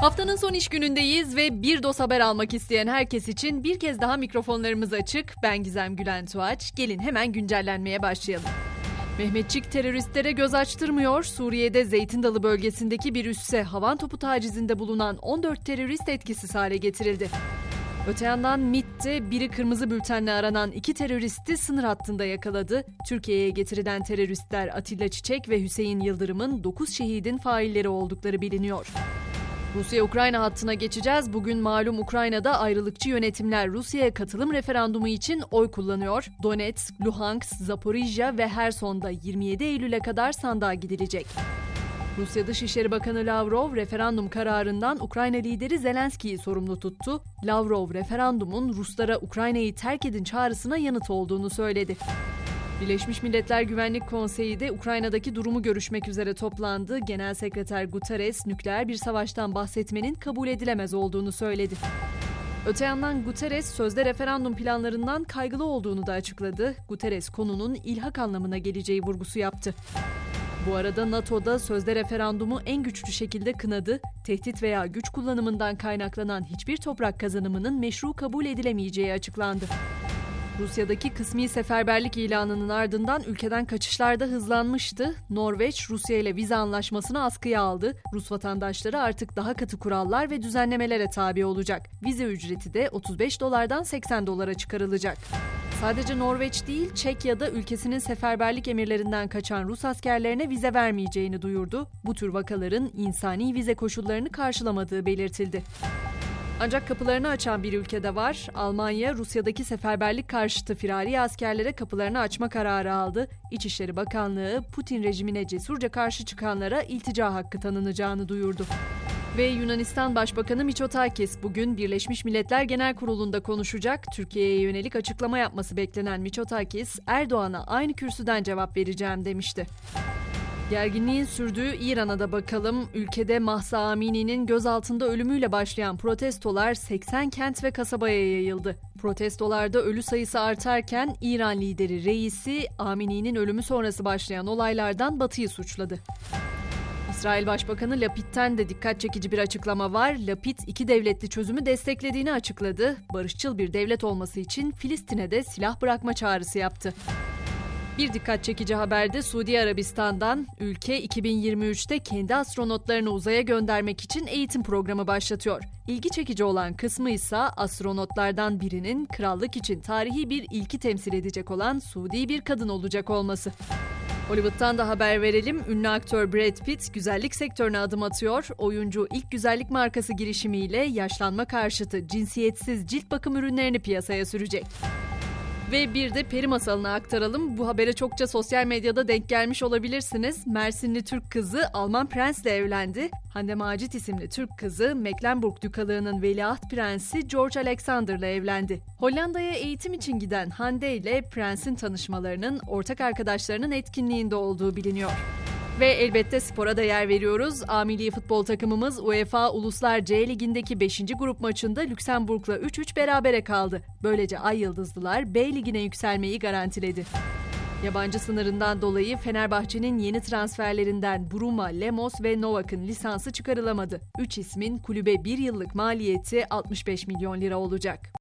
Haftanın son iş günündeyiz ve bir dos haber almak isteyen herkes için bir kez daha mikrofonlarımız açık. Ben Gizem Gülen Tuğaç. Gelin hemen güncellenmeye başlayalım. Mehmetçik teröristlere göz açtırmıyor. Suriye'de Zeytin Dalı bölgesindeki bir üsse havan topu tacizinde bulunan 14 terörist etkisiz hale getirildi. Öte yandan MIT'te biri kırmızı bültenle aranan iki teröristi sınır hattında yakaladı. Türkiye'ye getirilen teröristler Atilla Çiçek ve Hüseyin Yıldırım'ın 9 şehidin failleri oldukları biliniyor. Rusya-Ukrayna hattına geçeceğiz. Bugün malum Ukrayna'da ayrılıkçı yönetimler Rusya'ya katılım referandumu için oy kullanıyor. Donetsk, Luhansk, Zaporijya ve Herson'da 27 Eylül'e kadar sandığa gidilecek. Rusya Dışişleri Bakanı Lavrov referandum kararından Ukrayna lideri Zelenski'yi sorumlu tuttu. Lavrov referandumun Ruslara Ukrayna'yı terk edin çağrısına yanıt olduğunu söyledi. Birleşmiş Milletler Güvenlik Konseyi de Ukrayna'daki durumu görüşmek üzere toplandı. Genel Sekreter Guterres nükleer bir savaştan bahsetmenin kabul edilemez olduğunu söyledi. Öte yandan Guterres sözde referandum planlarından kaygılı olduğunu da açıkladı. Guterres konunun ilhak anlamına geleceği vurgusu yaptı. Bu arada NATO'da sözde referandumu en güçlü şekilde kınadı. Tehdit veya güç kullanımından kaynaklanan hiçbir toprak kazanımının meşru kabul edilemeyeceği açıklandı. Rusya'daki kısmi seferberlik ilanının ardından ülkeden kaçışlar da hızlanmıştı. Norveç, Rusya ile vize anlaşmasını askıya aldı. Rus vatandaşları artık daha katı kurallar ve düzenlemelere tabi olacak. Vize ücreti de 35 dolardan 80 dolara çıkarılacak. Sadece Norveç değil, Çekya'da ülkesinin seferberlik emirlerinden kaçan Rus askerlerine vize vermeyeceğini duyurdu. Bu tür vakaların insani vize koşullarını karşılamadığı belirtildi. Ancak kapılarını açan bir ülkede var. Almanya, Rusya'daki seferberlik karşıtı firari askerlere kapılarını açma kararı aldı. İçişleri Bakanlığı, Putin rejimine cesurca karşı çıkanlara iltica hakkı tanınacağını duyurdu. Ve Yunanistan Başbakanı Mitsotakis bugün Birleşmiş Milletler Genel Kurulu'nda konuşacak. Türkiye'ye yönelik açıklama yapması beklenen Mitsotakis, Erdoğan'a aynı kürsüden cevap vereceğim demişti. Gerginliğin sürdüğü İran'a da bakalım. Ülkede Mahsa Amini'nin gözaltında ölümüyle başlayan protestolar 80 kent ve kasabaya yayıldı. Protestolarda ölü sayısı artarken İran lideri reisi Amini'nin ölümü sonrası başlayan olaylardan Batı'yı suçladı. İsrail Başbakanı Lapid'ten de dikkat çekici bir açıklama var. Lapid iki devletli çözümü desteklediğini açıkladı. Barışçıl bir devlet olması için Filistin'e de silah bırakma çağrısı yaptı. Bir dikkat çekici haberde Suudi Arabistan'dan ülke 2023'te kendi astronotlarını uzaya göndermek için eğitim programı başlatıyor. İlgi çekici olan kısmı ise astronotlardan birinin krallık için tarihi bir ilki temsil edecek olan Suudi bir kadın olacak olması. Hollywood'dan da haber verelim. Ünlü aktör Brad Pitt güzellik sektörüne adım atıyor. Oyuncu ilk güzellik markası girişimiyle yaşlanma karşıtı cinsiyetsiz cilt bakım ürünlerini piyasaya sürecek. Ve bir de peri masalını aktaralım. Bu habere çokça sosyal medyada denk gelmiş olabilirsiniz. Mersinli Türk kızı Alman prensle evlendi. Hande Macit isimli Türk kızı Mecklenburg Dükalığı'nın veliaht prensi George Alexander'la evlendi. Hollanda'ya eğitim için giden Hande ile prensin tanışmalarının ortak arkadaşlarının etkinliğinde olduğu biliniyor. Ve elbette spora da yer veriyoruz. A milli futbol takımımız UEFA Uluslar C Ligi'ndeki 5. grup maçında Lüksemburg'la 3-3 berabere kaldı. Böylece Ay Yıldızlılar B Ligi'ne yükselmeyi garantiledi. Yabancı sınırından dolayı Fenerbahçe'nin yeni transferlerinden Bruma, Lemos ve Novak'ın lisansı çıkarılamadı. 3 ismin kulübe bir yıllık maliyeti 65 milyon lira olacak.